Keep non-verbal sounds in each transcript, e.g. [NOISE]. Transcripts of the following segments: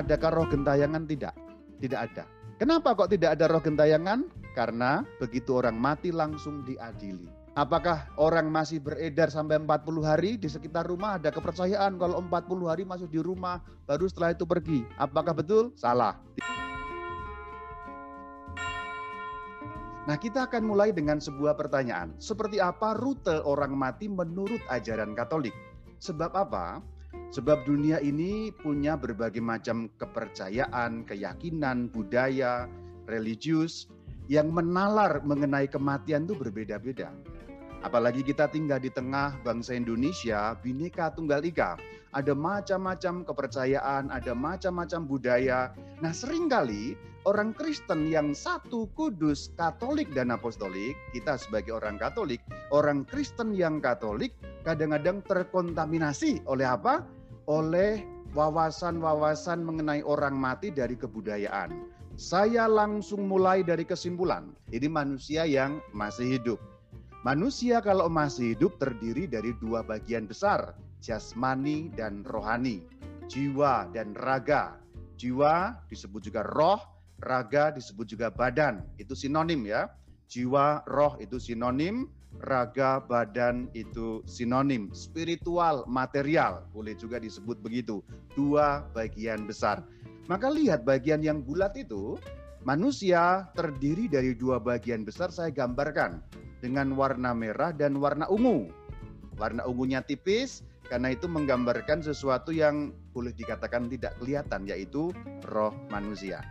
adakah roh gentayangan? Tidak, tidak ada. Kenapa kok tidak ada roh gentayangan? Karena begitu orang mati langsung diadili. Apakah orang masih beredar sampai 40 hari di sekitar rumah ada kepercayaan kalau 40 hari masuk di rumah baru setelah itu pergi. Apakah betul? Salah. Nah, kita akan mulai dengan sebuah pertanyaan. Seperti apa rute orang mati menurut ajaran Katolik? Sebab apa? Sebab dunia ini punya berbagai macam kepercayaan, keyakinan, budaya, religius yang menalar mengenai kematian itu berbeda-beda. Apalagi kita tinggal di tengah bangsa Indonesia, bineka tunggal ika. Ada macam-macam kepercayaan, ada macam-macam budaya. Nah sering kali orang Kristen yang satu kudus, Katolik dan Apostolik, kita sebagai orang Katolik, orang Kristen yang Katolik kadang-kadang terkontaminasi oleh apa? Oleh wawasan-wawasan mengenai orang mati dari kebudayaan. Saya langsung mulai dari kesimpulan, ini manusia yang masih hidup. Manusia kalau masih hidup terdiri dari dua bagian besar, jasmani dan rohani, jiwa dan raga. Jiwa disebut juga roh, raga disebut juga badan. Itu sinonim ya. Jiwa, roh itu sinonim, raga, badan itu sinonim. Spiritual, material boleh juga disebut begitu. Dua bagian besar. Maka lihat bagian yang bulat itu, manusia terdiri dari dua bagian besar saya gambarkan dengan warna merah dan warna ungu. Warna ungunya tipis karena itu menggambarkan sesuatu yang boleh dikatakan tidak kelihatan yaitu roh manusia.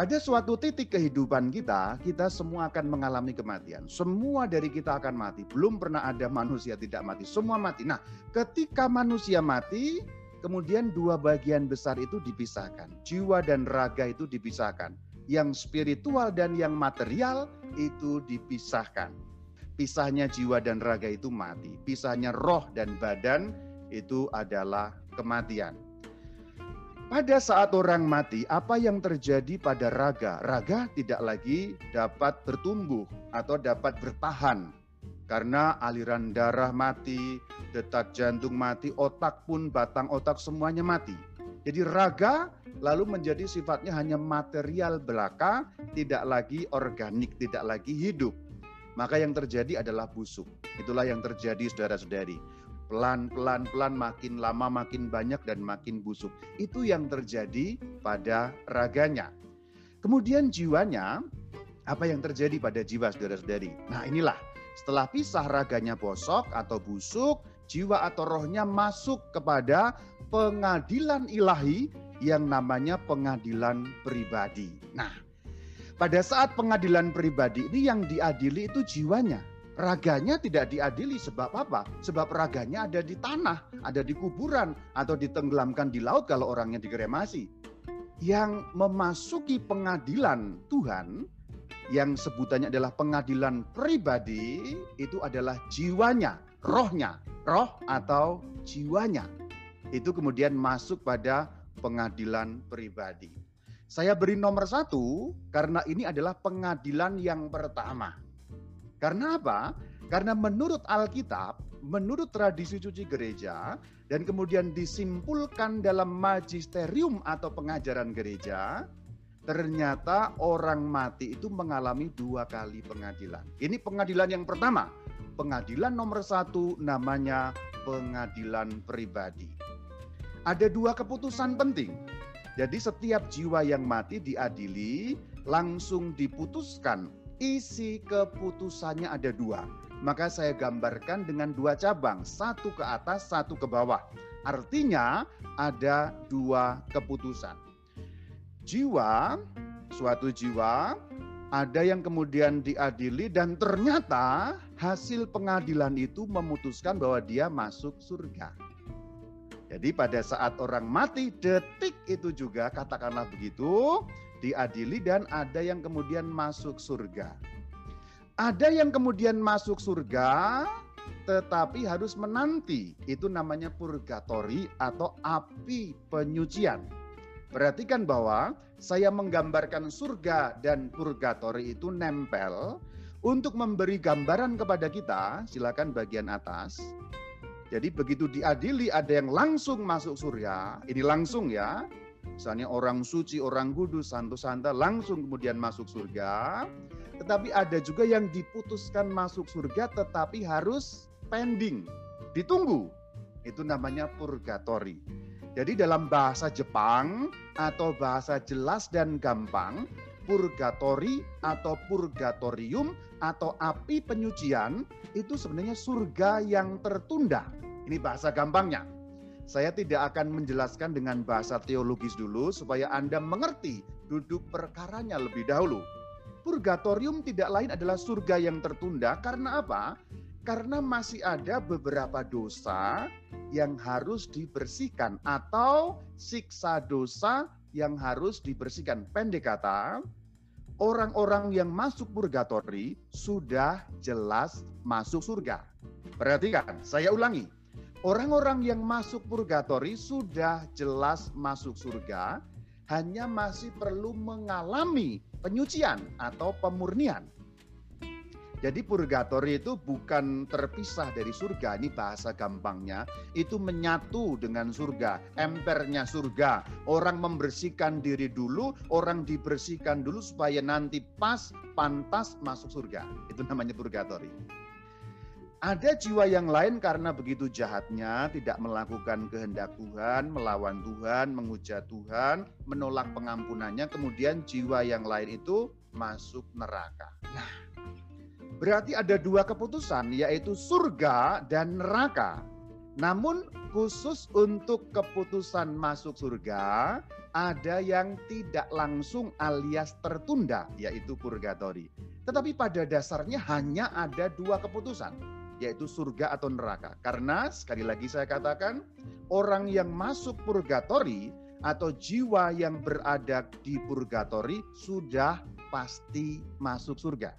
Pada suatu titik kehidupan kita, kita semua akan mengalami kematian. Semua dari kita akan mati. Belum pernah ada manusia tidak mati. Semua mati. Nah, ketika manusia mati, kemudian dua bagian besar itu dipisahkan. Jiwa dan raga itu dipisahkan. Yang spiritual dan yang material itu dipisahkan. Pisahnya jiwa dan raga itu mati. Pisahnya roh dan badan itu adalah kematian. Pada saat orang mati, apa yang terjadi pada raga? Raga tidak lagi dapat bertumbuh atau dapat bertahan karena aliran darah mati, detak jantung mati, otak pun batang otak semuanya mati. Jadi raga lalu menjadi sifatnya hanya material belaka, tidak lagi organik, tidak lagi hidup. Maka yang terjadi adalah busuk. Itulah yang terjadi saudara-saudari pelan pelan pelan makin lama makin banyak dan makin busuk. Itu yang terjadi pada raganya. Kemudian jiwanya, apa yang terjadi pada jiwa saudara-saudari? Nah inilah, setelah pisah raganya bosok atau busuk, jiwa atau rohnya masuk kepada pengadilan ilahi yang namanya pengadilan pribadi. Nah, pada saat pengadilan pribadi ini yang diadili itu jiwanya. Raganya tidak diadili sebab apa? Sebab raganya ada di tanah, ada di kuburan, atau ditenggelamkan di laut kalau orangnya dikremasi. Yang memasuki pengadilan Tuhan, yang sebutannya adalah pengadilan pribadi, itu adalah jiwanya, rohnya, roh atau jiwanya. Itu kemudian masuk pada pengadilan pribadi. Saya beri nomor satu karena ini adalah pengadilan yang pertama karena apa? Karena menurut Alkitab, menurut tradisi suci gereja, dan kemudian disimpulkan dalam magisterium atau pengajaran gereja, ternyata orang mati itu mengalami dua kali pengadilan. Ini pengadilan yang pertama. Pengadilan nomor satu namanya pengadilan pribadi. Ada dua keputusan penting. Jadi setiap jiwa yang mati diadili langsung diputuskan isi keputusannya ada dua. Maka saya gambarkan dengan dua cabang, satu ke atas, satu ke bawah. Artinya ada dua keputusan. Jiwa, suatu jiwa, ada yang kemudian diadili dan ternyata hasil pengadilan itu memutuskan bahwa dia masuk surga. Jadi pada saat orang mati, detik itu juga katakanlah begitu, diadili dan ada yang kemudian masuk surga. Ada yang kemudian masuk surga tetapi harus menanti. Itu namanya purgatori atau api penyucian. Perhatikan bahwa saya menggambarkan surga dan purgatori itu nempel untuk memberi gambaran kepada kita, silakan bagian atas. Jadi begitu diadili ada yang langsung masuk surga, ini langsung ya, Misalnya orang suci, orang kudus, santo santa langsung kemudian masuk surga. Tetapi ada juga yang diputuskan masuk surga tetapi harus pending, ditunggu. Itu namanya purgatori. Jadi dalam bahasa Jepang atau bahasa jelas dan gampang, purgatori atau purgatorium atau api penyucian itu sebenarnya surga yang tertunda. Ini bahasa gampangnya. Saya tidak akan menjelaskan dengan bahasa teologis dulu supaya Anda mengerti duduk perkaranya lebih dahulu. Purgatorium tidak lain adalah surga yang tertunda karena apa? Karena masih ada beberapa dosa yang harus dibersihkan atau siksa dosa yang harus dibersihkan. Pendek kata, orang-orang yang masuk purgatori sudah jelas masuk surga. Perhatikan, saya ulangi Orang-orang yang masuk purgatori sudah jelas masuk surga, hanya masih perlu mengalami penyucian atau pemurnian. Jadi purgatori itu bukan terpisah dari surga, ini bahasa gampangnya, itu menyatu dengan surga, empernya surga. Orang membersihkan diri dulu, orang dibersihkan dulu supaya nanti pas, pantas masuk surga. Itu namanya purgatori. Ada jiwa yang lain karena begitu jahatnya tidak melakukan kehendak Tuhan, melawan Tuhan, menghujat Tuhan, menolak pengampunannya, kemudian jiwa yang lain itu masuk neraka. Nah, berarti ada dua keputusan yaitu surga dan neraka. Namun khusus untuk keputusan masuk surga ada yang tidak langsung alias tertunda yaitu purgatori. Tetapi pada dasarnya hanya ada dua keputusan yaitu surga atau neraka. Karena sekali lagi saya katakan, orang yang masuk purgatori atau jiwa yang berada di purgatori sudah pasti masuk surga.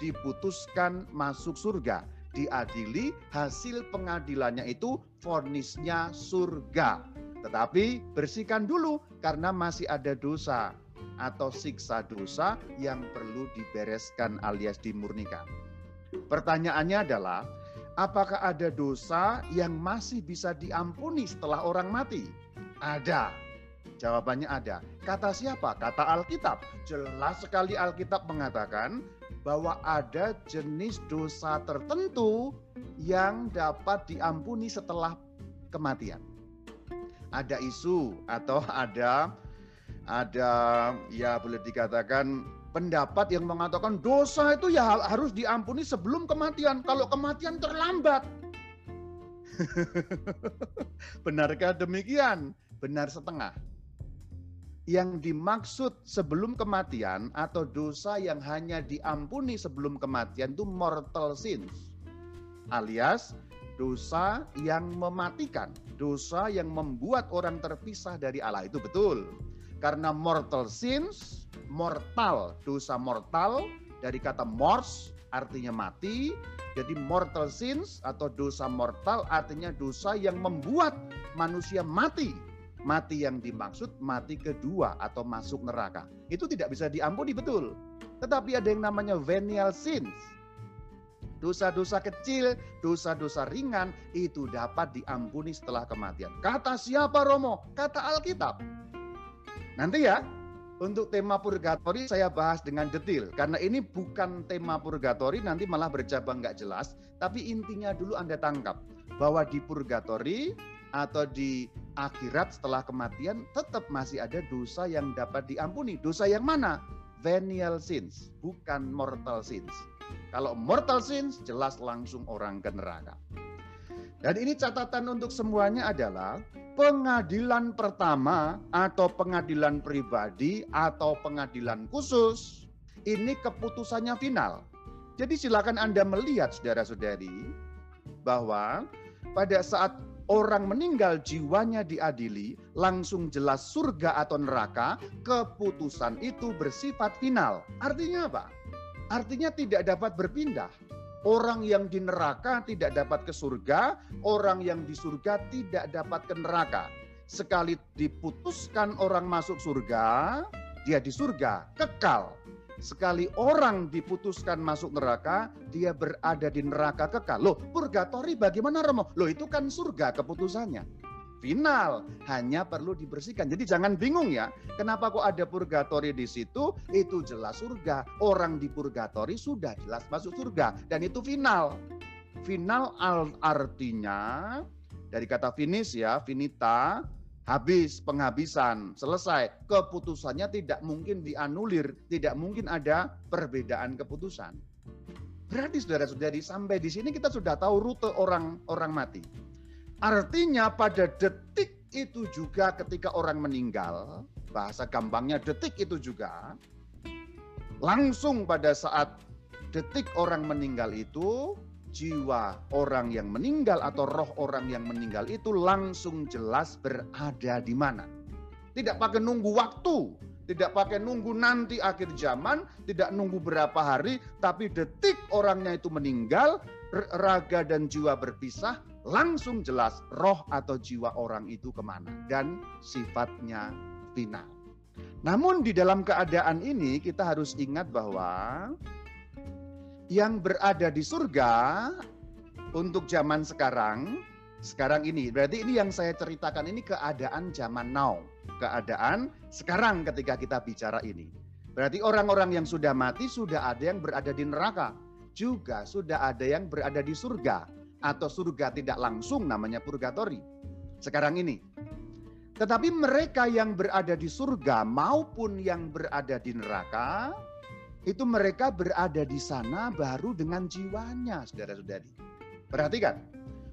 Diputuskan masuk surga, diadili, hasil pengadilannya itu fornisnya surga. Tetapi bersihkan dulu karena masih ada dosa atau siksa dosa yang perlu dibereskan alias dimurnikan. Pertanyaannya adalah, apakah ada dosa yang masih bisa diampuni setelah orang mati? Ada. Jawabannya ada. Kata siapa? Kata Alkitab. Jelas sekali Alkitab mengatakan bahwa ada jenis dosa tertentu yang dapat diampuni setelah kematian. Ada isu atau [LAUGHS] ada ada ya boleh dikatakan pendapat yang mengatakan dosa itu ya harus diampuni sebelum kematian. Kalau kematian terlambat. [LAUGHS] Benarkah demikian? Benar setengah. Yang dimaksud sebelum kematian atau dosa yang hanya diampuni sebelum kematian itu mortal sins. Alias dosa yang mematikan, dosa yang membuat orang terpisah dari Allah itu betul. Karena mortal sins mortal, dosa mortal dari kata mors artinya mati. Jadi mortal sins atau dosa mortal artinya dosa yang membuat manusia mati. Mati yang dimaksud mati kedua atau masuk neraka. Itu tidak bisa diampuni betul. Tetapi ada yang namanya venial sins. Dosa-dosa kecil, dosa-dosa ringan itu dapat diampuni setelah kematian. Kata siapa Romo? Kata Alkitab. Nanti ya, untuk tema purgatori saya bahas dengan detail karena ini bukan tema purgatori nanti malah bercabang nggak jelas tapi intinya dulu Anda tangkap bahwa di purgatori atau di akhirat setelah kematian tetap masih ada dosa yang dapat diampuni. Dosa yang mana? Venial sins, bukan mortal sins. Kalau mortal sins jelas langsung orang ke neraka. Dan ini catatan untuk semuanya adalah pengadilan pertama atau pengadilan pribadi atau pengadilan khusus ini keputusannya final. Jadi silakan Anda melihat saudara-saudari bahwa pada saat orang meninggal jiwanya diadili langsung jelas surga atau neraka, keputusan itu bersifat final. Artinya apa? Artinya tidak dapat berpindah. Orang yang di neraka tidak dapat ke surga, orang yang di surga tidak dapat ke neraka. Sekali diputuskan orang masuk surga, dia di surga kekal. Sekali orang diputuskan masuk neraka, dia berada di neraka kekal. Loh, purgatori bagaimana Romo? Loh, itu kan surga keputusannya. Final, hanya perlu dibersihkan. Jadi jangan bingung ya, kenapa kok ada purgatori di situ? Itu jelas surga. Orang di purgatori sudah jelas masuk surga dan itu final. Final artinya dari kata finish ya, finita, habis, penghabisan, selesai. Keputusannya tidak mungkin dianulir, tidak mungkin ada perbedaan keputusan. Berarti saudara-saudari sampai di sini kita sudah tahu rute orang-orang mati. Artinya pada detik itu juga ketika orang meninggal, bahasa gampangnya detik itu juga, langsung pada saat detik orang meninggal itu, jiwa orang yang meninggal atau roh orang yang meninggal itu langsung jelas berada di mana. Tidak pakai nunggu waktu, tidak pakai nunggu nanti akhir zaman, tidak nunggu berapa hari, tapi detik orangnya itu meninggal, raga dan jiwa berpisah, langsung jelas roh atau jiwa orang itu ke mana dan sifatnya final. Namun di dalam keadaan ini kita harus ingat bahwa yang berada di surga untuk zaman sekarang, sekarang ini. Berarti ini yang saya ceritakan ini keadaan zaman now, keadaan sekarang ketika kita bicara ini. Berarti orang-orang yang sudah mati sudah ada yang berada di neraka, juga sudah ada yang berada di surga atau surga tidak langsung namanya purgatori. Sekarang ini. Tetapi mereka yang berada di surga maupun yang berada di neraka itu mereka berada di sana baru dengan jiwanya, saudara-saudari. Perhatikan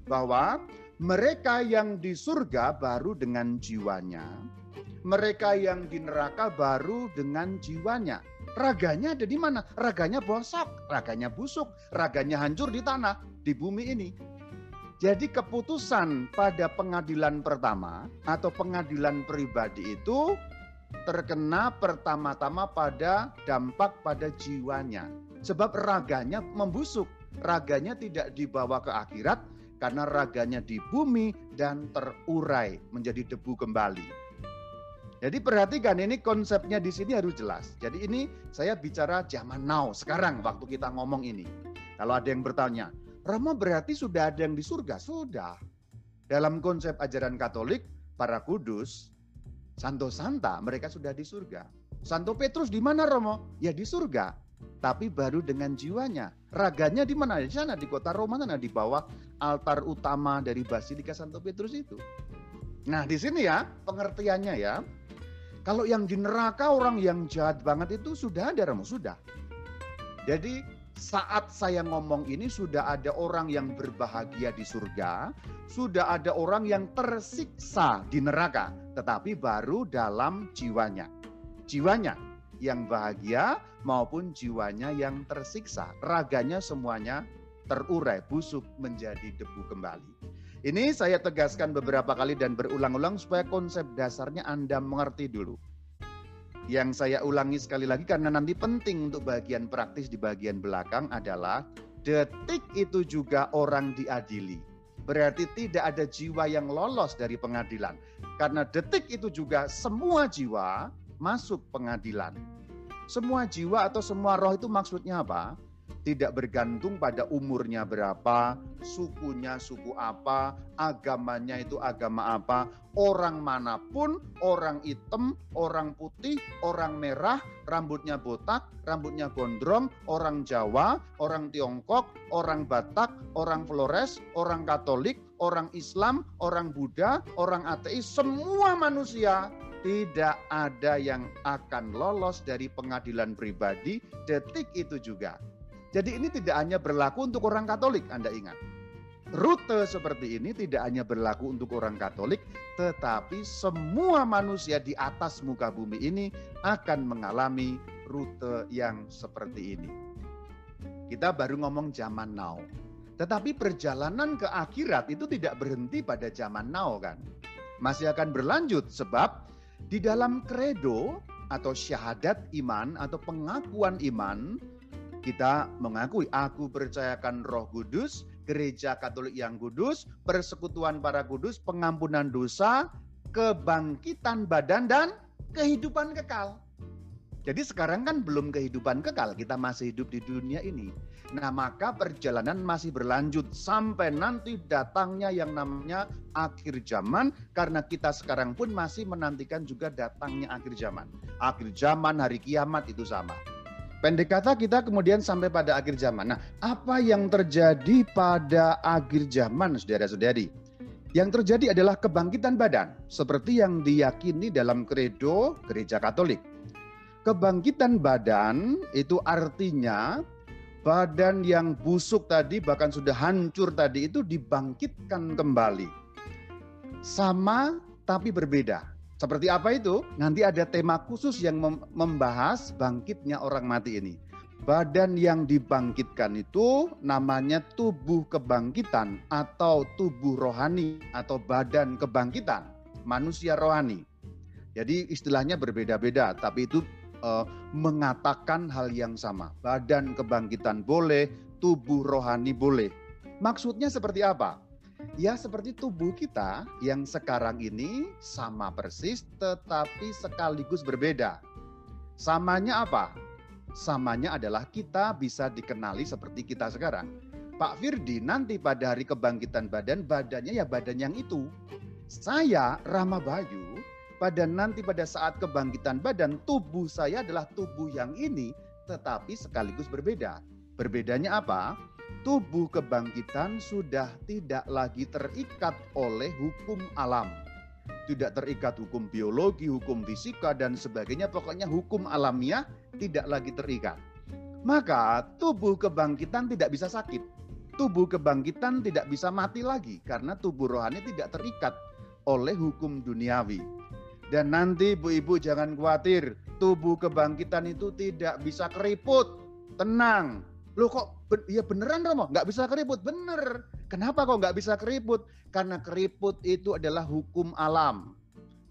bahwa mereka yang di surga baru dengan jiwanya, mereka yang di neraka baru dengan jiwanya. Raganya ada di mana? Raganya bosok, raganya busuk, raganya hancur di tanah, di bumi ini. Jadi keputusan pada pengadilan pertama atau pengadilan pribadi itu terkena pertama-tama pada dampak pada jiwanya. Sebab raganya membusuk, raganya tidak dibawa ke akhirat karena raganya di bumi dan terurai menjadi debu kembali. Jadi perhatikan ini konsepnya di sini harus jelas. Jadi ini saya bicara zaman now, sekarang waktu kita ngomong ini. Kalau ada yang bertanya, Rama berarti sudah ada yang di surga? Sudah. Dalam konsep ajaran Katolik, para kudus Santo Santa mereka sudah di surga. Santo Petrus di mana Romo? Ya di surga. Tapi baru dengan jiwanya. Raganya di mana? Di sana di kota Roma sana di bawah altar utama dari Basilika Santo Petrus itu. Nah, di sini ya pengertiannya ya. Kalau yang di neraka orang yang jahat banget itu sudah ada Romo, sudah. Jadi saat saya ngomong ini sudah ada orang yang berbahagia di surga, sudah ada orang yang tersiksa di neraka, tetapi baru dalam jiwanya. Jiwanya yang bahagia maupun jiwanya yang tersiksa, raganya semuanya terurai, busuk menjadi debu kembali. Ini saya tegaskan beberapa kali dan berulang-ulang supaya konsep dasarnya Anda mengerti dulu yang saya ulangi sekali lagi karena nanti penting untuk bagian praktis di bagian belakang adalah detik itu juga orang diadili. Berarti tidak ada jiwa yang lolos dari pengadilan. Karena detik itu juga semua jiwa masuk pengadilan. Semua jiwa atau semua roh itu maksudnya apa? Tidak bergantung pada umurnya berapa, sukunya suku apa, agamanya itu agama apa, orang mana pun, orang hitam, orang putih, orang merah, rambutnya botak, rambutnya gondrong, orang Jawa, orang Tiongkok, orang Batak, orang Flores, orang Katolik, orang Islam, orang Buddha, orang ateis, semua manusia tidak ada yang akan lolos dari pengadilan pribadi. Detik itu juga jadi ini tidak hanya berlaku untuk orang Katolik, Anda ingat. Rute seperti ini tidak hanya berlaku untuk orang Katolik, tetapi semua manusia di atas muka bumi ini akan mengalami rute yang seperti ini. Kita baru ngomong zaman now. Tetapi perjalanan ke akhirat itu tidak berhenti pada zaman now kan. Masih akan berlanjut sebab di dalam kredo atau syahadat iman atau pengakuan iman kita mengakui aku percayakan Roh Kudus, gereja Katolik yang kudus, persekutuan para kudus, pengampunan dosa, kebangkitan badan dan kehidupan kekal. Jadi sekarang kan belum kehidupan kekal, kita masih hidup di dunia ini. Nah, maka perjalanan masih berlanjut sampai nanti datangnya yang namanya akhir zaman karena kita sekarang pun masih menantikan juga datangnya akhir zaman. Akhir zaman hari kiamat itu sama. Pendek kata kita kemudian sampai pada akhir zaman. Nah, apa yang terjadi pada akhir zaman Saudara-saudari? Yang terjadi adalah kebangkitan badan seperti yang diyakini dalam kredo Gereja Katolik Kebangkitan badan itu artinya badan yang busuk tadi bahkan sudah hancur tadi itu dibangkitkan kembali. Sama tapi berbeda. Seperti apa itu? Nanti ada tema khusus yang membahas bangkitnya orang mati ini. Badan yang dibangkitkan itu namanya tubuh kebangkitan atau tubuh rohani atau badan kebangkitan, manusia rohani. Jadi istilahnya berbeda-beda, tapi itu uh, mengatakan hal yang sama. Badan kebangkitan boleh, tubuh rohani boleh. Maksudnya seperti apa? Ya seperti tubuh kita yang sekarang ini sama persis tetapi sekaligus berbeda. Samanya apa? Samanya adalah kita bisa dikenali seperti kita sekarang. Pak Firdi nanti pada hari kebangkitan badan, badannya ya badan yang itu. Saya Rama Bayu pada nanti pada saat kebangkitan badan tubuh saya adalah tubuh yang ini tetapi sekaligus berbeda. Berbedanya apa? Tubuh kebangkitan sudah tidak lagi terikat oleh hukum alam. Tidak terikat hukum biologi, hukum fisika dan sebagainya, pokoknya hukum alamiah tidak lagi terikat. Maka tubuh kebangkitan tidak bisa sakit. Tubuh kebangkitan tidak bisa mati lagi karena tubuh rohani tidak terikat oleh hukum duniawi. Dan nanti ibu-ibu jangan khawatir, tubuh kebangkitan itu tidak bisa keriput. Tenang. Loh kok ya beneran Romo? Nggak bisa keriput? Bener. Kenapa kok nggak bisa keriput? Karena keriput itu adalah hukum alam.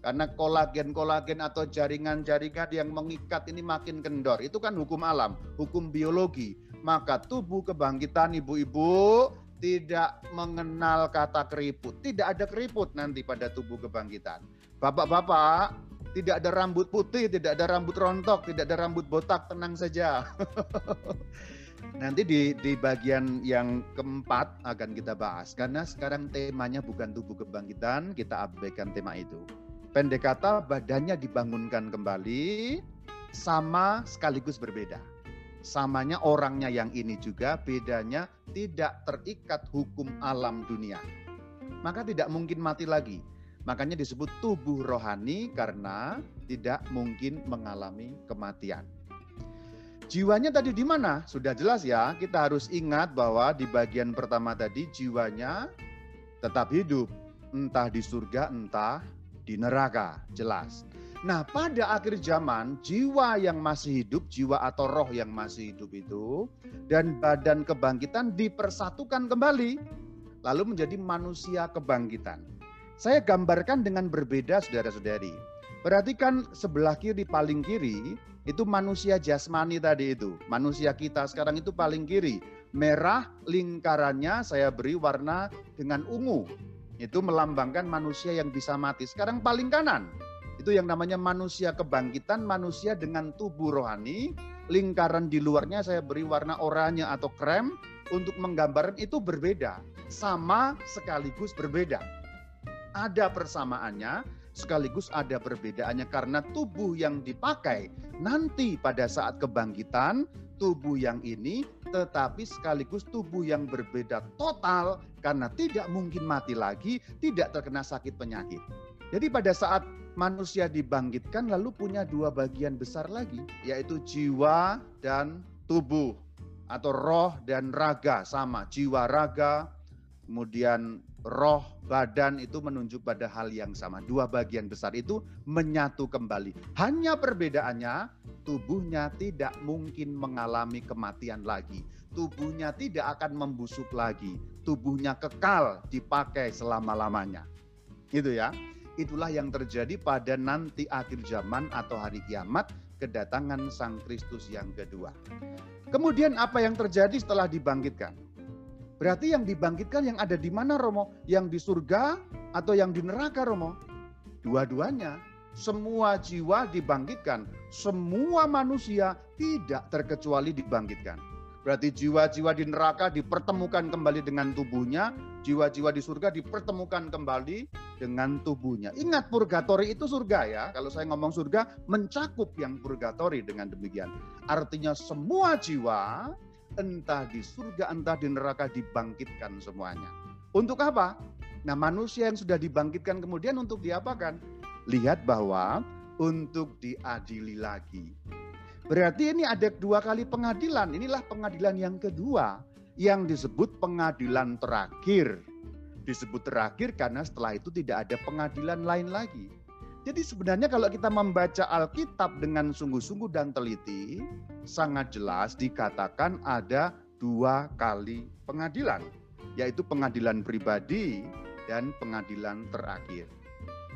Karena kolagen-kolagen atau jaringan-jaringan yang mengikat ini makin kendor. Itu kan hukum alam, hukum biologi. Maka tubuh kebangkitan ibu-ibu tidak mengenal kata keriput. Tidak ada keriput nanti pada tubuh kebangkitan. Bapak-bapak, tidak ada rambut putih, tidak ada rambut rontok, tidak ada rambut botak, tenang saja. [LAUGHS] Nanti di, di bagian yang keempat akan kita bahas. Karena sekarang temanya bukan tubuh kebangkitan, kita abaikan tema itu. Pendek kata, badannya dibangunkan kembali, sama sekaligus berbeda. Samanya orangnya yang ini juga, bedanya tidak terikat hukum alam dunia. Maka tidak mungkin mati lagi Makanya disebut tubuh rohani karena tidak mungkin mengalami kematian. Jiwanya tadi di mana? Sudah jelas ya, kita harus ingat bahwa di bagian pertama tadi jiwanya tetap hidup, entah di surga, entah di neraka, jelas. Nah, pada akhir zaman, jiwa yang masih hidup, jiwa atau roh yang masih hidup itu, dan badan kebangkitan dipersatukan kembali, lalu menjadi manusia kebangkitan. Saya gambarkan dengan berbeda saudara-saudari. Perhatikan sebelah kiri paling kiri itu manusia jasmani tadi itu. Manusia kita sekarang itu paling kiri. Merah lingkarannya saya beri warna dengan ungu. Itu melambangkan manusia yang bisa mati. Sekarang paling kanan. Itu yang namanya manusia kebangkitan, manusia dengan tubuh rohani. Lingkaran di luarnya saya beri warna oranye atau krem untuk menggambarkan itu berbeda. Sama sekaligus berbeda ada persamaannya sekaligus ada perbedaannya karena tubuh yang dipakai nanti pada saat kebangkitan tubuh yang ini tetapi sekaligus tubuh yang berbeda total karena tidak mungkin mati lagi, tidak terkena sakit penyakit. Jadi pada saat manusia dibangkitkan lalu punya dua bagian besar lagi yaitu jiwa dan tubuh atau roh dan raga sama jiwa raga kemudian roh, badan itu menunjuk pada hal yang sama. Dua bagian besar itu menyatu kembali. Hanya perbedaannya, tubuhnya tidak mungkin mengalami kematian lagi. Tubuhnya tidak akan membusuk lagi. Tubuhnya kekal dipakai selama-lamanya. Gitu ya. Itulah yang terjadi pada nanti akhir zaman atau hari kiamat kedatangan Sang Kristus yang kedua. Kemudian apa yang terjadi setelah dibangkitkan? Berarti yang dibangkitkan yang ada di mana Romo? Yang di surga atau yang di neraka Romo? Dua-duanya. semua jiwa dibangkitkan, semua manusia tidak terkecuali dibangkitkan. Berarti jiwa-jiwa di neraka dipertemukan kembali dengan tubuhnya, jiwa-jiwa di surga dipertemukan kembali dengan tubuhnya. Ingat purgatori itu surga ya. Kalau saya ngomong surga mencakup yang purgatori dengan demikian. Artinya semua jiwa entah di surga entah di neraka dibangkitkan semuanya. Untuk apa? Nah, manusia yang sudah dibangkitkan kemudian untuk diapakan? Lihat bahwa untuk diadili lagi. Berarti ini ada dua kali pengadilan. Inilah pengadilan yang kedua yang disebut pengadilan terakhir. Disebut terakhir karena setelah itu tidak ada pengadilan lain lagi. Jadi sebenarnya kalau kita membaca Alkitab dengan sungguh-sungguh dan teliti, sangat jelas dikatakan ada dua kali pengadilan, yaitu pengadilan pribadi dan pengadilan terakhir.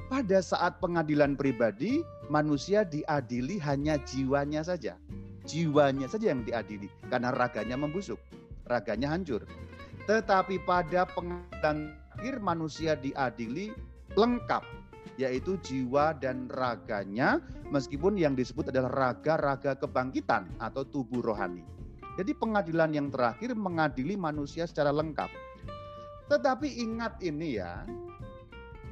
Pada saat pengadilan pribadi, manusia diadili hanya jiwanya saja. Jiwanya saja yang diadili karena raganya membusuk, raganya hancur. Tetapi pada pengadilan terakhir manusia diadili lengkap, yaitu jiwa dan raganya, meskipun yang disebut adalah raga-raga kebangkitan atau tubuh rohani. Jadi pengadilan yang terakhir mengadili manusia secara lengkap. Tetapi ingat ini ya,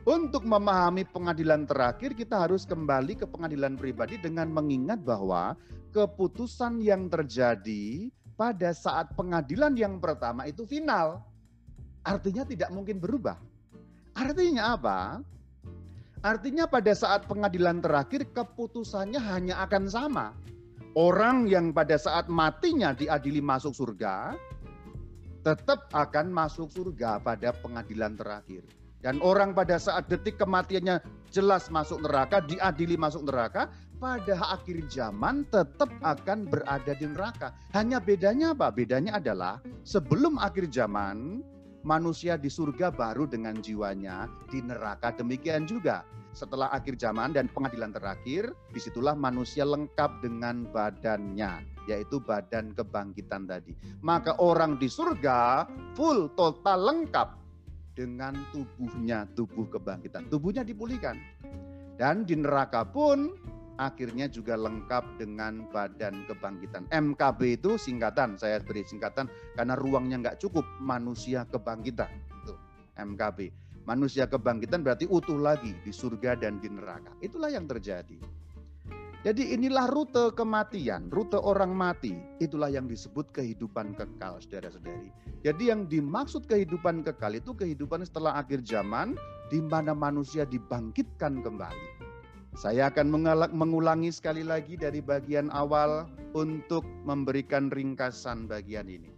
untuk memahami pengadilan terakhir, kita harus kembali ke pengadilan pribadi dengan mengingat bahwa keputusan yang terjadi pada saat pengadilan yang pertama itu final. Artinya tidak mungkin berubah. Artinya apa? Artinya pada saat pengadilan terakhir keputusannya hanya akan sama. Orang yang pada saat matinya diadili masuk surga, tetap akan masuk surga pada pengadilan terakhir. Dan orang pada saat detik kematiannya jelas masuk neraka, diadili masuk neraka, pada akhir zaman tetap akan berada di neraka. Hanya bedanya apa? Bedanya adalah sebelum akhir zaman, manusia di surga baru dengan jiwanya, di neraka demikian juga. Setelah akhir zaman dan pengadilan terakhir, di situlah manusia lengkap dengan badannya, yaitu badan kebangkitan tadi. Maka orang di surga full, total, lengkap dengan tubuhnya, tubuh kebangkitan. Tubuhnya dipulihkan. Dan di neraka pun akhirnya juga lengkap dengan badan kebangkitan. MKB itu singkatan, saya beri singkatan karena ruangnya nggak cukup, manusia kebangkitan. Itu MKB. Manusia kebangkitan berarti utuh lagi di surga dan di neraka. Itulah yang terjadi. Jadi inilah rute kematian, rute orang mati. Itulah yang disebut kehidupan kekal, saudara-saudari. Jadi yang dimaksud kehidupan kekal itu kehidupan setelah akhir zaman di mana manusia dibangkitkan kembali. Saya akan mengulangi sekali lagi dari bagian awal untuk memberikan ringkasan bagian ini.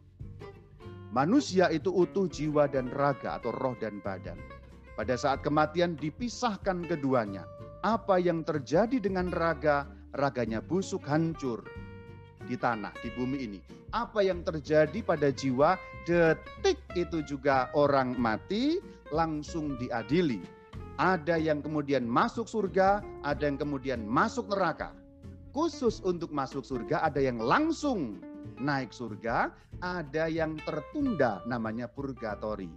Manusia itu utuh jiwa dan raga atau roh dan badan. Pada saat kematian dipisahkan keduanya. Apa yang terjadi dengan raga raganya busuk, hancur di tanah, di bumi ini. Apa yang terjadi pada jiwa detik itu juga orang mati langsung diadili. Ada yang kemudian masuk surga, ada yang kemudian masuk neraka. Khusus untuk masuk surga ada yang langsung naik surga, ada yang tertunda namanya purgatori.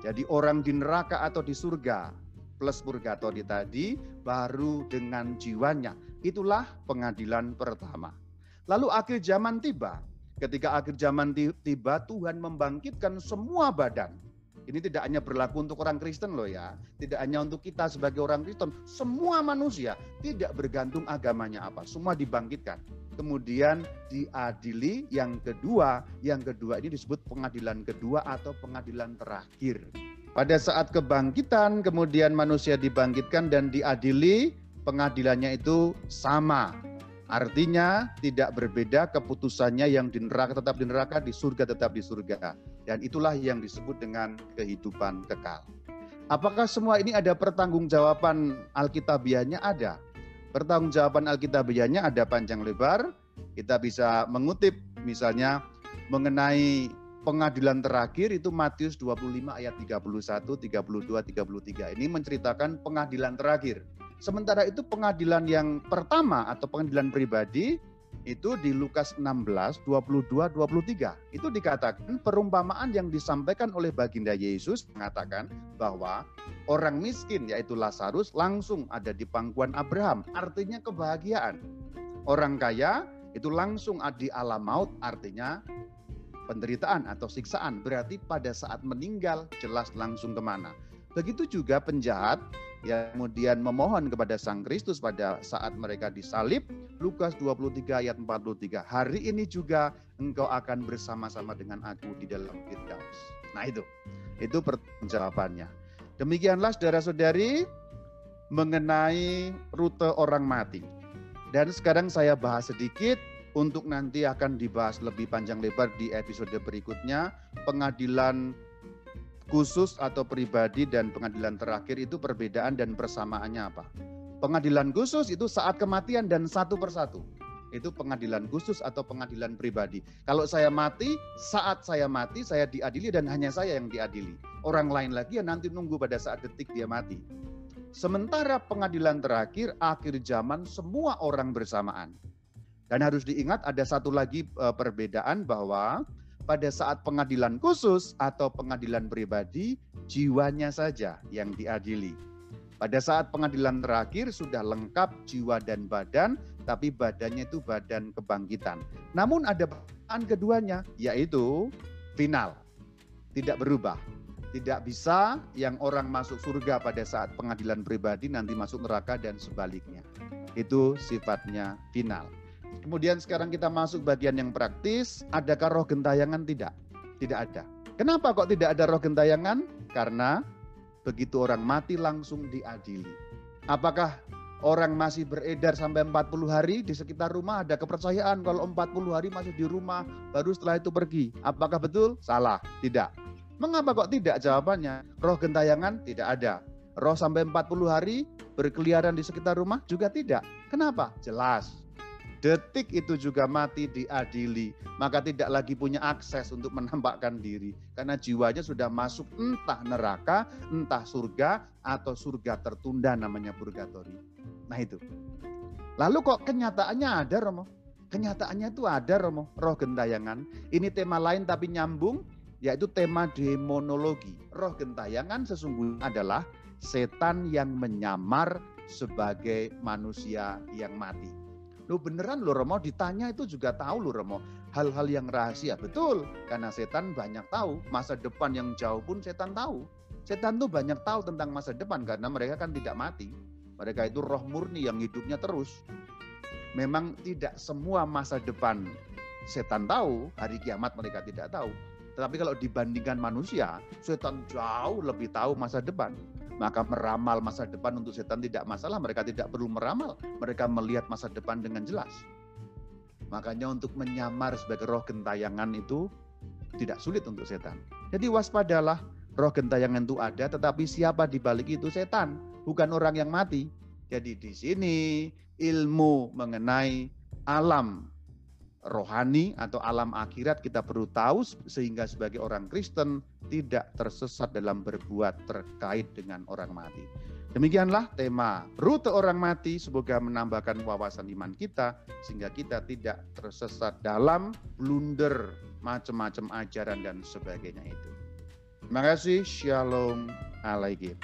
Jadi orang di neraka atau di surga plus purgatori tadi baru dengan jiwanya Itulah pengadilan pertama. Lalu akhir zaman tiba. Ketika akhir zaman tiba, Tuhan membangkitkan semua badan. Ini tidak hanya berlaku untuk orang Kristen loh ya. Tidak hanya untuk kita sebagai orang Kristen. Semua manusia tidak bergantung agamanya apa. Semua dibangkitkan. Kemudian diadili yang kedua. Yang kedua ini disebut pengadilan kedua atau pengadilan terakhir. Pada saat kebangkitan, kemudian manusia dibangkitkan dan diadili, pengadilannya itu sama. Artinya tidak berbeda keputusannya yang di neraka tetap di neraka, di surga tetap di surga. Dan itulah yang disebut dengan kehidupan kekal. Apakah semua ini ada pertanggungjawaban Alkitabiahnya? Ada. Pertanggungjawaban Alkitabiahnya ada panjang lebar. Kita bisa mengutip misalnya mengenai pengadilan terakhir itu Matius 25 ayat 31, 32, 33. Ini menceritakan pengadilan terakhir Sementara itu pengadilan yang pertama atau pengadilan pribadi itu di Lukas 16, 22, 23. Itu dikatakan perumpamaan yang disampaikan oleh baginda Yesus mengatakan bahwa orang miskin yaitu Lazarus langsung ada di pangkuan Abraham. Artinya kebahagiaan. Orang kaya itu langsung ada di alam maut artinya penderitaan atau siksaan. Berarti pada saat meninggal jelas langsung ke mana. Begitu juga penjahat yang kemudian memohon kepada Sang Kristus pada saat mereka disalib, Lukas 23 ayat 43. Hari ini juga engkau akan bersama-sama dengan aku di dalam Firdaus. Nah itu, itu jawabannya. Demikianlah saudara-saudari mengenai rute orang mati. Dan sekarang saya bahas sedikit untuk nanti akan dibahas lebih panjang lebar di episode berikutnya pengadilan khusus atau pribadi dan pengadilan terakhir itu perbedaan dan persamaannya apa? Pengadilan khusus itu saat kematian dan satu persatu. Itu pengadilan khusus atau pengadilan pribadi. Kalau saya mati, saat saya mati saya diadili dan hanya saya yang diadili. Orang lain lagi yang nanti nunggu pada saat detik dia mati. Sementara pengadilan terakhir akhir zaman semua orang bersamaan. Dan harus diingat ada satu lagi eh, perbedaan bahwa pada saat pengadilan khusus atau pengadilan pribadi, jiwanya saja yang diadili. Pada saat pengadilan terakhir sudah lengkap jiwa dan badan, tapi badannya itu badan kebangkitan. Namun ada perbedaan keduanya, yaitu final. Tidak berubah. Tidak bisa yang orang masuk surga pada saat pengadilan pribadi nanti masuk neraka dan sebaliknya. Itu sifatnya final. Kemudian sekarang kita masuk bagian yang praktis. Adakah roh gentayangan? Tidak. Tidak ada. Kenapa kok tidak ada roh gentayangan? Karena begitu orang mati langsung diadili. Apakah orang masih beredar sampai 40 hari di sekitar rumah ada kepercayaan kalau 40 hari masih di rumah baru setelah itu pergi. Apakah betul? Salah. Tidak. Mengapa kok tidak jawabannya? Roh gentayangan tidak ada. Roh sampai 40 hari berkeliaran di sekitar rumah juga tidak. Kenapa? Jelas detik itu juga mati diadili, maka tidak lagi punya akses untuk menampakkan diri karena jiwanya sudah masuk entah neraka, entah surga atau surga tertunda namanya purgatori. Nah itu. Lalu kok kenyataannya ada Romo? Kenyataannya itu ada Romo, roh gentayangan. Ini tema lain tapi nyambung yaitu tema demonologi. Roh gentayangan sesungguhnya adalah setan yang menyamar sebagai manusia yang mati. Lu beneran lu Romo ditanya itu juga tahu lu Romo. Hal-hal yang rahasia betul karena setan banyak tahu masa depan yang jauh pun setan tahu. Setan tuh banyak tahu tentang masa depan karena mereka kan tidak mati. Mereka itu roh murni yang hidupnya terus. Memang tidak semua masa depan setan tahu, hari kiamat mereka tidak tahu. Tetapi kalau dibandingkan manusia, setan jauh lebih tahu masa depan. Maka meramal masa depan untuk setan tidak masalah, mereka tidak perlu meramal, mereka melihat masa depan dengan jelas. Makanya untuk menyamar sebagai roh gentayangan itu tidak sulit untuk setan. Jadi waspadalah, roh gentayangan itu ada, tetapi siapa di balik itu setan, bukan orang yang mati. Jadi di sini ilmu mengenai alam rohani atau alam akhirat kita perlu tahu sehingga sebagai orang Kristen tidak tersesat dalam berbuat terkait dengan orang mati. Demikianlah tema rute orang mati semoga menambahkan wawasan iman kita sehingga kita tidak tersesat dalam blunder macam-macam ajaran dan sebagainya itu. Terima kasih. Shalom alaikum.